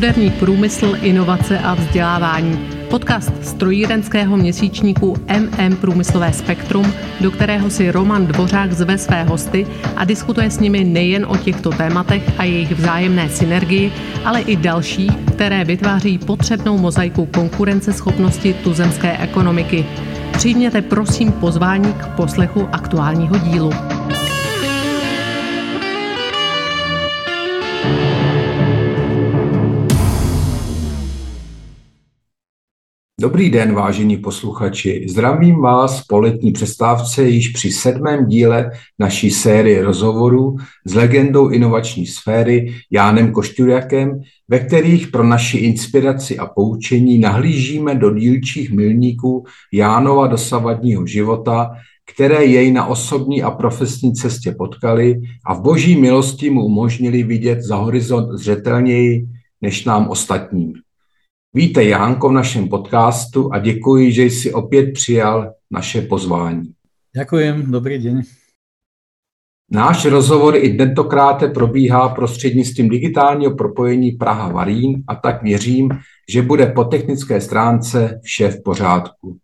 Moderní průmysl, inovace a vzdělávání. Podcast strojírenského měsíčníku MM Průmyslové spektrum, do kterého si Roman Dvořák zve své hosty a diskutuje s nimi nejen o těchto tématech a jejich vzájemné synergii, ale i další, které vytváří potřebnou mozaiku konkurenceschopnosti tuzemské ekonomiky. Přijměte prosím pozvání k poslechu aktuálního dílu. Dobrý den, vážení posluchači. Zdravím vás po letní přestávce již při sedmém díle naší série rozhovorů s legendou inovační sféry Jánem Košťuriakem, ve kterých pro naši inspiraci a poučení nahlížíme do dílčích milníků Jánova dosavadního života, které jej na osobní a profesní cestě potkali a v boží milosti mu umožnili vidět za horizont zřetelněji než nám ostatním. Vítej Jánko v našem podcastu a děkuji, že jsi opět přijal naše pozvání. Ďakujem, dobrý den. Náš rozhovor i tentokrát probíhá prostřednictvím digitálního propojení Praha-Varín a tak věřím, že bude po technické stránce vše v pořádku.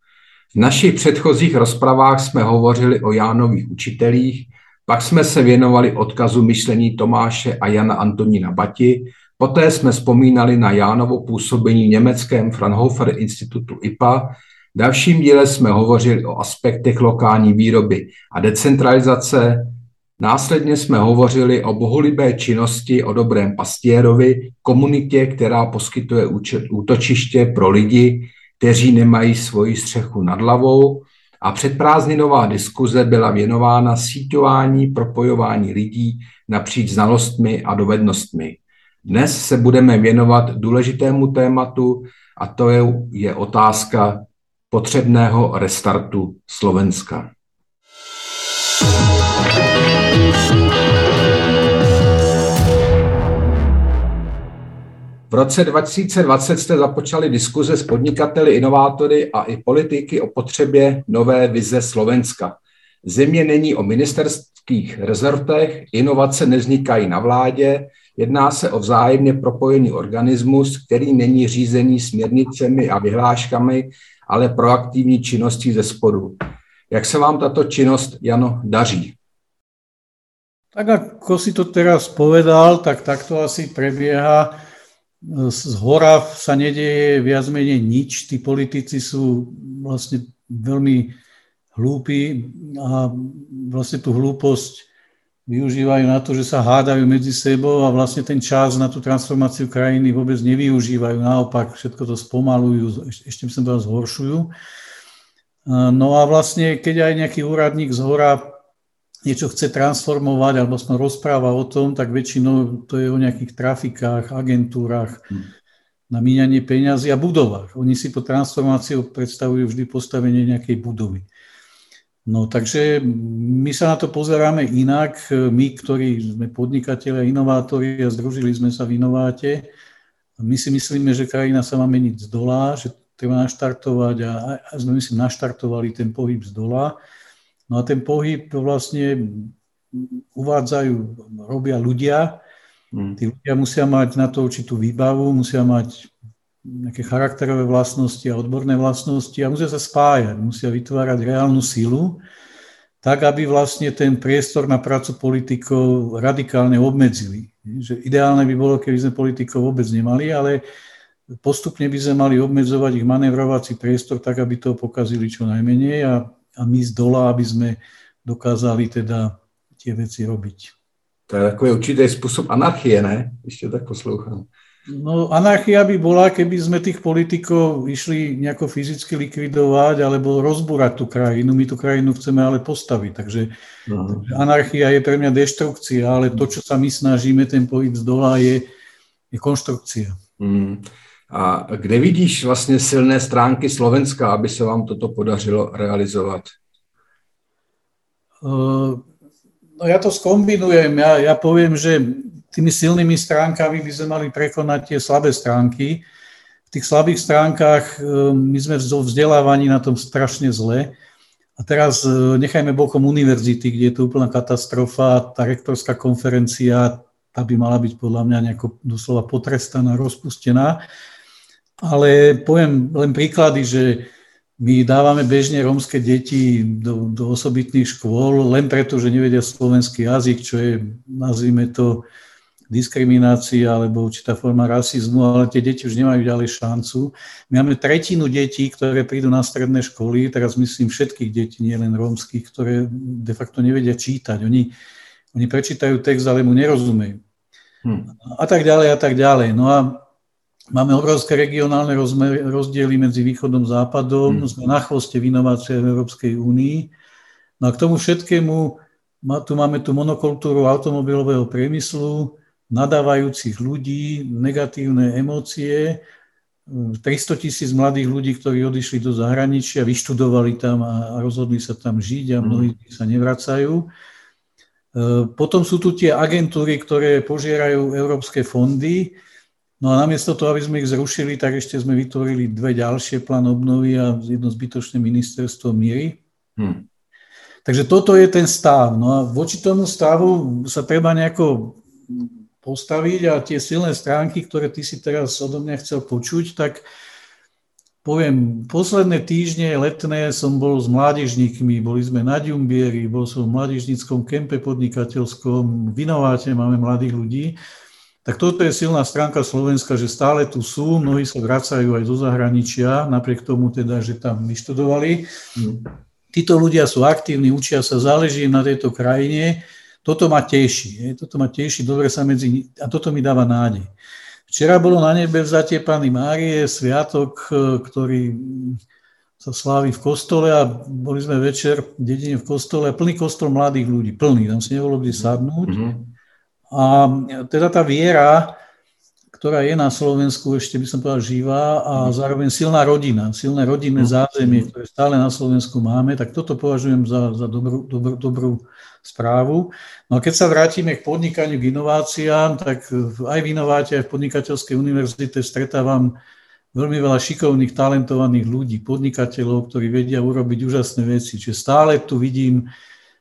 V našich předchozích rozpravách jsme hovořili o Jánových učitelích, pak jsme se věnovali odkazu myšlení Tomáše a Jana Antonína Bati, Poté jsme vzpomínali na Jánovo působení v německém Fraunhofer institutu IPA. V dalším díle jsme hovořili o aspektech lokální výroby a decentralizace. Následně jsme hovořili o bohulibé činnosti, o dobrém pastěrovi, komunitě, která poskytuje útočiště pro lidi, kteří nemají svoji střechu nad hlavou. A předprázdninová diskuze byla věnována síťování, propojování lidí napříč znalostmi a dovednostmi. Dnes se budeme věnovat důležitému tématu a to je, je otázka potřebného restartu Slovenska. V roce 2020 jste započali diskuze s podnikateli, inovátory a i politiky o potřebě nové vize Slovenska. Země není o ministerských rezortech, inovace nevznikají na vládě, Jedná se o vzájemně propojený organismus, který není řízený směrnicemi a vyhláškami, ale proaktivní činností ze spodu. Jak se vám tato činnost, Jano, daří? Tak ako si to teraz povedal, tak takto asi prebieha. Z hora sa nedieje viac menej nič. Tí politici sú vlastne veľmi hlúpi a vlastne tú hlúposť využívajú na to, že sa hádajú medzi sebou a vlastne ten čas na tú transformáciu krajiny vôbec nevyužívajú. Naopak všetko to spomalujú, ešte by som povedal zhoršujú. No a vlastne, keď aj nejaký úradník z hora niečo chce transformovať alebo som rozpráva o tom, tak väčšinou to je o nejakých trafikách, agentúrach, hm. na míňanie peňazí a budovách. Oni si po transformáciu predstavujú vždy postavenie nejakej budovy. No takže my sa na to pozeráme inak. My, ktorí sme podnikatelia, inovátori a združili sme sa v Inováte, my si myslíme, že krajina sa má meniť z dola, že treba naštartovať a, a sme myslím naštartovali ten pohyb z dola. No a ten pohyb vlastne uvádzajú, robia ľudia. Hmm. Tí ľudia musia mať na to určitú výbavu, musia mať nejaké charakterové vlastnosti a odborné vlastnosti a musia sa spájať, musia vytvárať reálnu sílu, tak aby vlastne ten priestor na prácu politikov radikálne obmedzili. Že ideálne by bolo, keby sme politikov vôbec nemali, ale postupne by sme mali obmedzovať ich manevrovací priestor tak, aby to pokazili čo najmenej a, a my z dola, aby sme dokázali teda tie veci robiť. To je takový určitý spôsob anarchie, ne? Ešte tak poslouchám. No anarchia by bola, keby sme tých politikov išli nejako fyzicky likvidovať alebo rozbúrať tú krajinu. My tú krajinu chceme ale postaviť. Takže, takže anarchia je pre mňa deštrukcia, ale to, čo sa my snažíme, ten pohyb z dola, je, je konštrukcia. Mm. A kde vidíš vlastně silné stránky Slovenska, aby se vám toto podařilo realizovat? Uh, no ja to skombinujem. Ja, ja poviem, že tými silnými stránkami by sme mali prekonať tie slabé stránky. V tých slabých stránkach e, my sme v vzdelávaní na tom strašne zle. A teraz e, nechajme bokom univerzity, kde je to úplná katastrofa, tá rektorská konferencia, tá by mala byť podľa mňa nejako doslova potrestaná, rozpustená. Ale poviem len príklady, že my dávame bežne rómske deti do, do osobitných škôl len preto, že nevedia slovenský jazyk, čo je, nazvime to, diskriminácia alebo určitá forma rasizmu, ale tie deti už nemajú ďalej šancu. My máme tretinu detí, ktoré prídu na stredné školy, teraz myslím všetkých detí, nie len rómskych, ktoré de facto nevedia čítať. Oni, oni prečítajú text, ale mu nerozumejú. Hmm. A tak ďalej, a tak ďalej. No a Máme obrovské regionálne rozdiely medzi východom a západom, hmm. sme na chvoste v inováciách v Európskej únii. No a k tomu všetkému tu máme tú monokultúru automobilového priemyslu, nadávajúcich ľudí, negatívne emócie, 300 tisíc mladých ľudí, ktorí odišli do zahraničia, vyštudovali tam a rozhodli sa tam žiť a mnohí hmm. sa nevracajú. E, potom sú tu tie agentúry, ktoré požierajú európske fondy, No a namiesto toho, aby sme ich zrušili, tak ešte sme vytvorili dve ďalšie plán obnovy a jedno zbytočné ministerstvo míry. Hmm. Takže toto je ten stav. No a voči tomu stavu sa treba nejako postaviť a tie silné stránky, ktoré ty si teraz odo mňa chcel počuť, tak poviem, posledné týždne letné som bol s mládežníkmi, boli sme na Ďumbieri, bol som v mládežníckom kempe podnikateľskom, v Inováte máme mladých ľudí tak toto je silná stránka Slovenska, že stále tu sú, mnohí sa vracajú aj zo zahraničia, napriek tomu teda, že tam vyštudovali. Mm. Títo ľudia sú aktívni, učia sa, záleží im na tejto krajine. Toto ma teší, je, toto ma teší, dobre sa medzi... A toto mi dáva nádej. Včera bolo na nebe vzatie Pany Márie, sviatok, ktorý sa slávi v kostole a boli sme večer v dedine v kostole plný kostol mladých ľudí, plný, tam si nebolo kde sadnúť. Mm-hmm a teda tá viera, ktorá je na Slovensku, ešte by som povedal živá a zároveň silná rodina, silné rodinné mhm. zázemie, ktoré stále na Slovensku máme, tak toto považujem za, za dobrú, dobrú, dobrú správu. No a keď sa vrátime k podnikaniu, k inováciám, tak aj v inováte, aj v podnikateľskej univerzite stretávam veľmi veľa šikovných, talentovaných ľudí, podnikateľov, ktorí vedia urobiť úžasné veci. Čiže stále tu vidím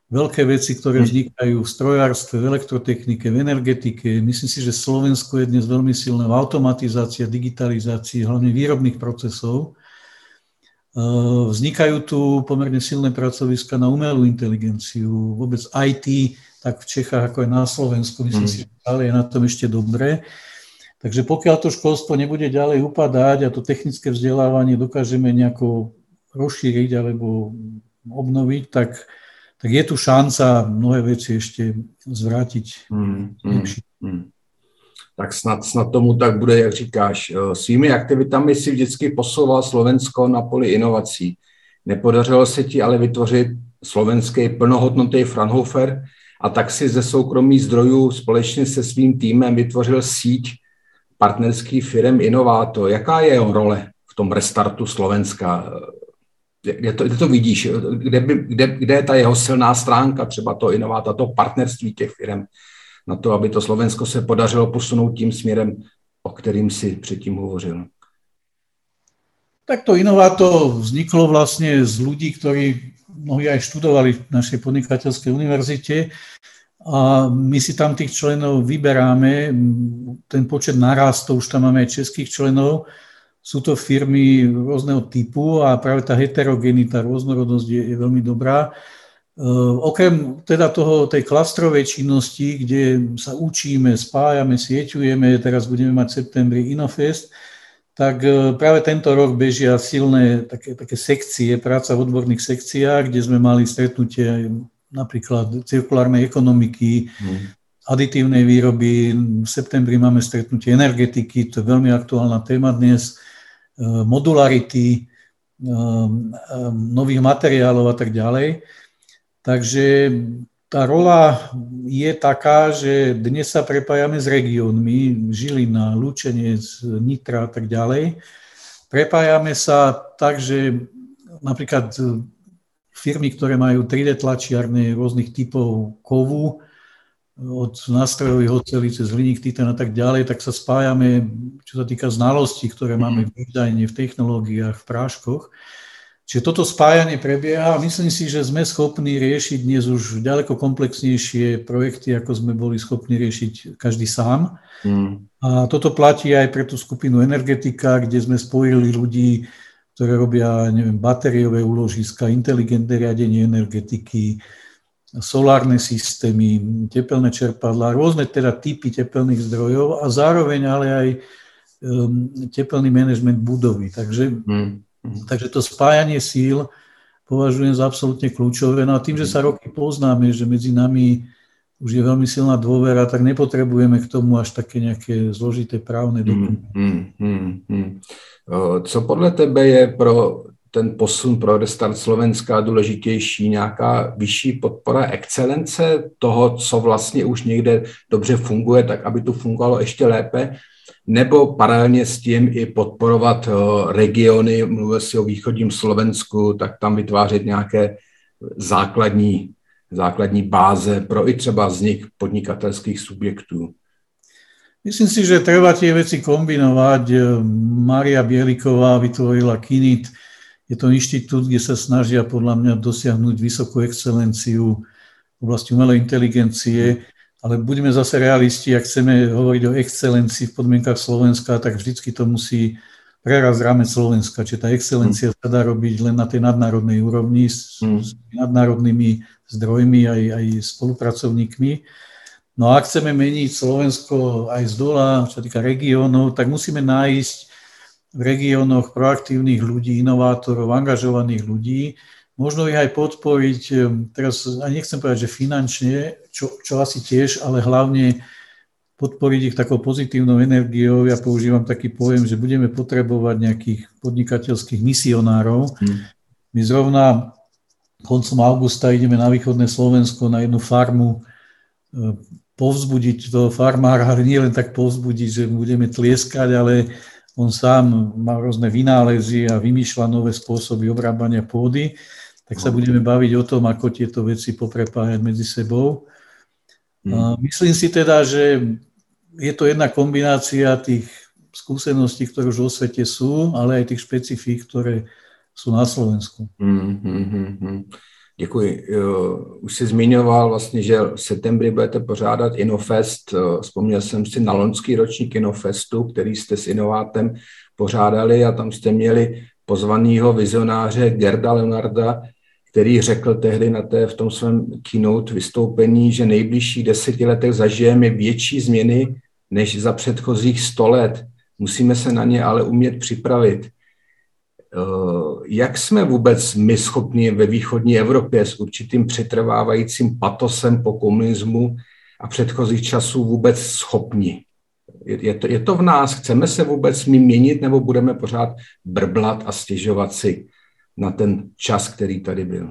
veľké veci, ktoré hm. vznikajú v strojárstve, v elektrotechnike, v energetike. Myslím si, že Slovensko je dnes veľmi silné v automatizácii a digitalizácii, hlavne výrobných procesov. E, vznikajú tu pomerne silné pracoviska na umelú inteligenciu, vôbec IT, tak v Čechách ako aj na Slovensku. Myslím hm. si, že stále je na tom ešte dobré. Takže pokiaľ to školstvo nebude ďalej upadať a to technické vzdelávanie dokážeme nejako rozšíriť alebo obnoviť, tak tak je tu šanca mnohé veci ešte zvrátiť hmm, hmm, hmm. Tak snad, snad tomu tak bude, jak říkáš. Eh, svými aktivitami si vždycky posouval Slovensko na poli inovací. Nepodařilo se ti ale vytvořit slovenský plnohodnotný Fraunhofer a tak si ze soukromých zdrojů společně se svým týmem vytvořil síť partnerských firm Inováto. Jaká je jeho role v tom restartu Slovenska? Kde to, kde to vidíš, kde, by, kde, kde je ta jeho silná stránka, třeba to inováta, to partnerství těch firm, na to, aby to Slovensko se podařilo posunout tím směrem, o kterým si předtím hovořil. Tak to inováto vzniklo vlastne z ľudí, ktorí mnohí aj študovali v našej podnikateľskej univerzite a my si tam tých členov vyberáme, ten počet narastol, už tam máme aj českých členov, sú to firmy rôzneho typu a práve tá heterogenita, rôznorodnosť je, je veľmi dobrá. E, okrem teda toho, tej klastrovej činnosti, kde sa učíme, spájame, sieťujeme, teraz budeme mať v septembri Inofest, tak e, práve tento rok bežia silné také, také sekcie, práca v odborných sekciách, kde sme mali stretnutie napríklad cirkulárnej ekonomiky, hmm. aditívnej výroby. V septembri máme stretnutie energetiky, to je veľmi aktuálna téma dnes. Eh, modularity, eh, eh, nových materiálov a tak ďalej. Takže tá rola je taká, že dnes sa prepájame s regiónmi, Žilina, Lučenec, Nitra a tak ďalej. Prepájame sa tak, že napríklad firmy, ktoré majú 3D tlačiarne rôznych typov kovu, od nástrojových ocelí cez hliník, titán a tak ďalej, tak sa spájame, čo sa týka znalostí, ktoré máme v dizajne, v technológiách, v práškoch. Čiže toto spájanie prebieha a myslím si, že sme schopní riešiť dnes už ďaleko komplexnejšie projekty, ako sme boli schopní riešiť každý sám. Mm. A toto platí aj pre tú skupinu energetika, kde sme spojili ľudí, ktoré robia neviem, batériové úložiska, inteligentné riadenie energetiky, solárne systémy, tepelné čerpadlá, rôzne teda typy tepelných zdrojov a zároveň ale aj um, tepelný manažment budovy. Takže mm. Takže to spájanie síl považujem za absolútne kľúčové. No a tým, že sa roky poznáme, že medzi nami už je veľmi silná dôvera, tak nepotrebujeme k tomu až také nejaké zložité právne mhm, dokumenty. Hmm, hmm, hmm. Co podle tebe je pro ten posun pro restart Slovenska důležitější, nějaká vyšší podpora excelence toho, co vlastně už někde dobře funguje, tak aby to fungovalo ještě lépe, nebo paralelně s tím i podporovat eh, regiony, mluvil si o východním Slovensku, tak tam vytvářet nějaké základní, základní báze pro i třeba vznik podnikatelských subjektů. Myslím si, že treba tie veci kombinovať. Maria Bieliková vytvorila KINIT. Je to inštitút, kde sa snažia podľa mňa dosiahnuť vysokú excelenciu v oblasti umelej inteligencie ale buďme zase realisti, ak chceme hovoriť o excelencii v podmienkach Slovenska, tak vždycky to musí preraz rámec Slovenska. Čiže tá excelencia sa dá robiť len na tej nadnárodnej úrovni s, mm. s nadnárodnými zdrojmi aj, aj spolupracovníkmi. No a ak chceme meniť Slovensko aj z dola, čo týka regiónov, tak musíme nájsť v regiónoch proaktívnych ľudí, inovátorov, angažovaných ľudí, možno ich aj podporiť, teraz aj nechcem povedať, že finančne, čo, čo asi tiež, ale hlavne podporiť ich takou pozitívnou energiou. Ja používam taký pojem, že budeme potrebovať nejakých podnikateľských misionárov. Hmm. My zrovna koncom augusta ideme na východné Slovensko na jednu farmu povzbudiť toho farmára, ale nie len tak povzbudiť, že budeme tlieskať, ale on sám má rôzne vynálezy a vymýšľa nové spôsoby obrábania pôdy tak sa budeme baviť o tom, ako tieto veci poprepájať medzi sebou. Hmm. Myslím si teda, že je to jedna kombinácia tých skúseností, ktoré už vo svete sú, ale aj tých špecifík, ktoré sú na Slovensku. Hmm, hmm, hmm, hmm. Děkuji. Už jsi zmiňoval vlastně, že v septembri budete pořádat Inofest. Vzpomněl jsem si na loňský ročník Inofestu, který jste s Inovátem pořádali a tam jste měli pozvaného vizionáře Gerda Leonarda, který řekl tehdy na té, v tom svém keynote vystoupení, že nejbližších deseti letech zažijeme větší změny než za předchozích sto let. Musíme se na ně ale umět připravit. Jak jsme vůbec my schopni ve východní Evropě s určitým přetrvávajícím patosem po komunismu a předchozích časů vůbec schopni? Je, to, je to v nás? Chceme se vůbec my měnit nebo budeme pořád brblat a stěžovat si? na ten čas, ktorý tady byl?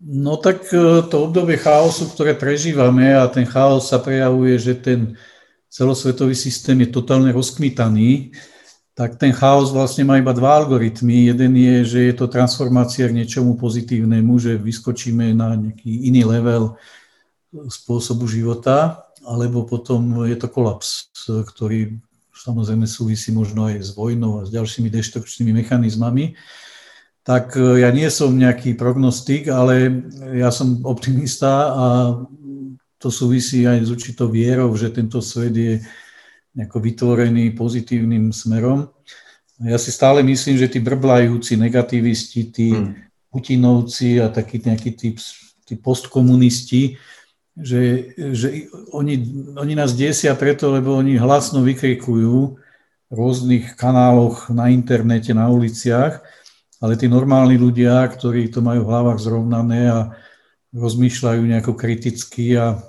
No tak e, to obdobie chaosu, ktoré prežívame a ten chaos sa prejavuje, že ten celosvetový systém je totálne rozkmitaný, tak ten chaos vlastne má iba dva algoritmy. Jeden je, že je to transformácia k niečomu pozitívnemu, že vyskočíme na nejaký iný level spôsobu života, alebo potom je to kolaps, ktorý samozrejme súvisí možno aj s vojnou a s ďalšími deštrukčnými mechanizmami, tak e, ja nie som nejaký prognostik, ale ja som optimista a to súvisí aj s určitou vierou, že tento svet je nejako vytvorený pozitívnym smerom. Ja si stále myslím, že tí brblajúci negativisti, tí hmm. Putinovci a takí nejakí tí, tí postkomunisti, že, že oni, oni nás desia preto, lebo oni hlasno vykrikujú v rôznych kanáloch na internete, na uliciach, ale tí normálni ľudia, ktorí to majú v hlavách zrovnané a rozmýšľajú nejako kriticky a,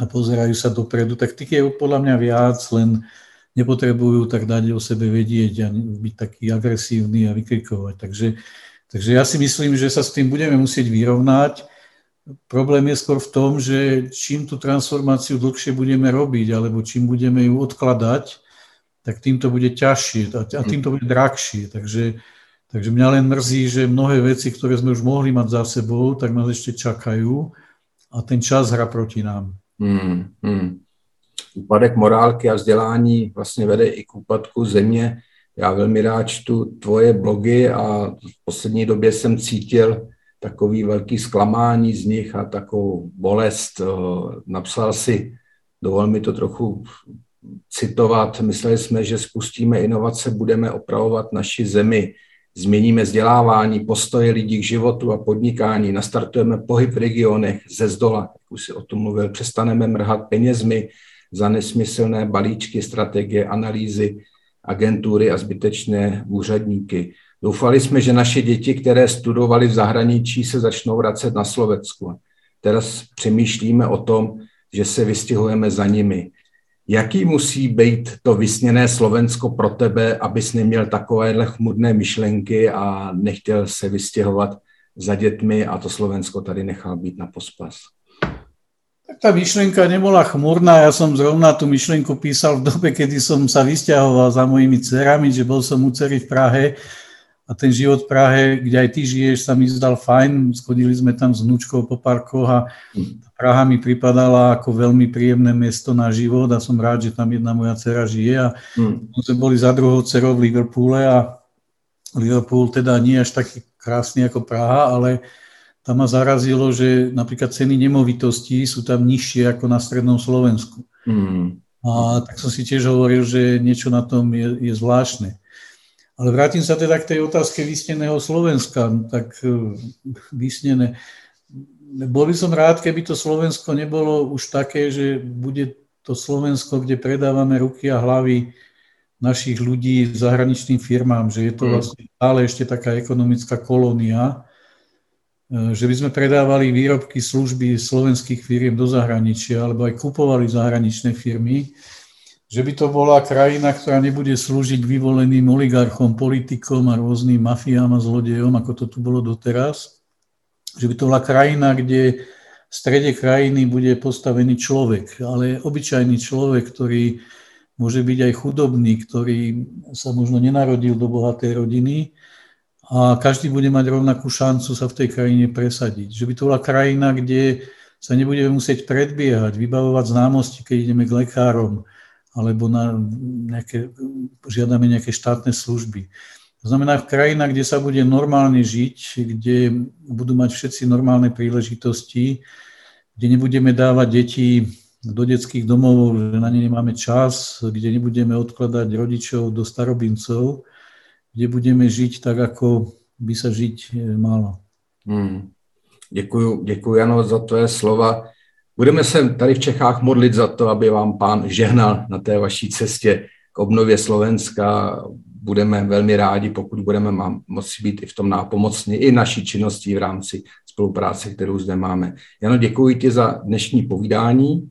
a pozerajú sa dopredu, tak tých je podľa mňa viac, len nepotrebujú tak dať o sebe vedieť a byť taký agresívny a vykrikovať. Takže, takže ja si myslím, že sa s tým budeme musieť vyrovnať Problém je skôr v tom, že čím tú transformáciu dlhšie budeme robiť, alebo čím budeme ju odkladať, tak tým to bude ťažšie a tým to bude drahšie. Takže, takže mňa len mrzí, že mnohé veci, ktoré sme už mohli mať za sebou, tak nás ešte čakajú a ten čas hra proti nám. Hmm, hmm. Úpadek morálky a vzdělání vlastně vede i k úpadku země Já velmi rád čtu tvoje blogy a v poslední době jsem cítil takový velký zklamání z nich a takovou bolest. Eh, napsal si, dovol mi to trochu citovat, mysleli jsme, že spustíme inovace, budeme opravovat naši zemi, změníme vzdělávání, postoje lidí k životu a podnikání, nastartujeme pohyb v regionech ze zdola, jak už si o tom mluvil, přestaneme mrhat penězmi za nesmyslné balíčky, strategie, analýzy, agentury a zbytečné úředníky. Doufali jsme, že naše děti, které studovali v zahraničí, se začnou vracet na Slovensku. Teraz přemýšlíme o tom, že se vystěhujeme za nimi. Jaký musí být to vysněné Slovensko pro tebe, abys neměl takovéhle chmurné myšlenky a nechtěl se vystěhovat za dětmi a to Slovensko tady nechal být na pospas? Tá myšlienka nebola chmurná, ja som zrovna tú myšlienku písal v dobe, kedy som sa vysťahoval za mojimi dcerami, že bol som u cery v Prahe a ten život v Prahe, kde aj ty žiješ, sa mi zdal fajn. Schodili sme tam s vnúčkou po parkoch a Praha mi pripadala ako veľmi príjemné miesto na život a som rád, že tam jedna moja dcera žije. A hmm. sme boli za druhou dcerou v Liverpoole a Liverpool teda nie až taký krásny ako Praha, ale tam ma zarazilo, že napríklad ceny nemovitostí sú tam nižšie ako na strednom Slovensku. Hmm. A tak som si tiež hovoril, že niečo na tom je, je zvláštne. Ale vrátim sa teda k tej otázke vysneného Slovenska. Tak e, vysnené. Bol by som rád, keby to Slovensko nebolo už také, že bude to Slovensko, kde predávame ruky a hlavy našich ľudí zahraničným firmám, že je to mm. vlastne stále ešte taká ekonomická kolónia, e, že by sme predávali výrobky, služby slovenských firiem do zahraničia, alebo aj kupovali zahraničné firmy že by to bola krajina, ktorá nebude slúžiť vyvoleným oligarchom, politikom a rôznym mafiám a zlodejom, ako to tu bolo doteraz. Že by to bola krajina, kde v strede krajiny bude postavený človek, ale obyčajný človek, ktorý môže byť aj chudobný, ktorý sa možno nenarodil do bohatej rodiny a každý bude mať rovnakú šancu sa v tej krajine presadiť. Že by to bola krajina, kde sa nebudeme musieť predbiehať, vybavovať známosti, keď ideme k lekárom, alebo na nejaké, žiadame nejaké štátne služby. To znamená v krajinách, kde sa bude normálne žiť, kde budú mať všetci normálne príležitosti, kde nebudeme dávať deti do detských domov, že na ne nemáme čas, kde nebudeme odkladať rodičov do starobincov, kde budeme žiť tak, ako by sa žiť malo. Hmm. Děkuji Jano za tvoje slova. Budeme se tady v Čechách modlit za to, aby vám pán žehnal na té vaší cestě k obnově Slovenska. Budeme velmi rádi, pokud budeme moci být i v tom nápomocní, i naší činnosti v rámci spolupráce, kterou zde máme. Jano, děkuji ti za dnešní povídání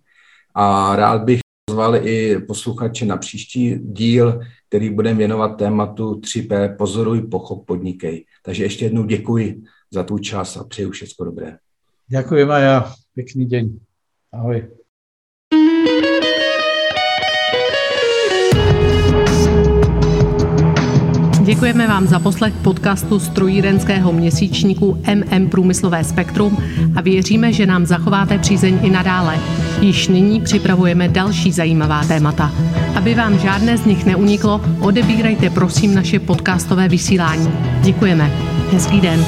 a rád bych pozval i posluchače na příští díl, který budeme věnovat tématu 3P Pozoruj, pochop, podnikej. Takže ještě jednou děkuji za tvůj čas a přeju všechno dobré. Ďakujem aj ja. Pekný deň. Ahoj. Děkujeme vám za poslech podcastu strojírenského měsíčníku MM Průmyslové spektrum a věříme, že nám zachováte přízeň i nadále. Již nyní připravujeme další zajímavá témata. Aby vám žádné z nich neuniklo, odebírajte prosím naše podcastové vysílání. Děkujeme. Hezký den.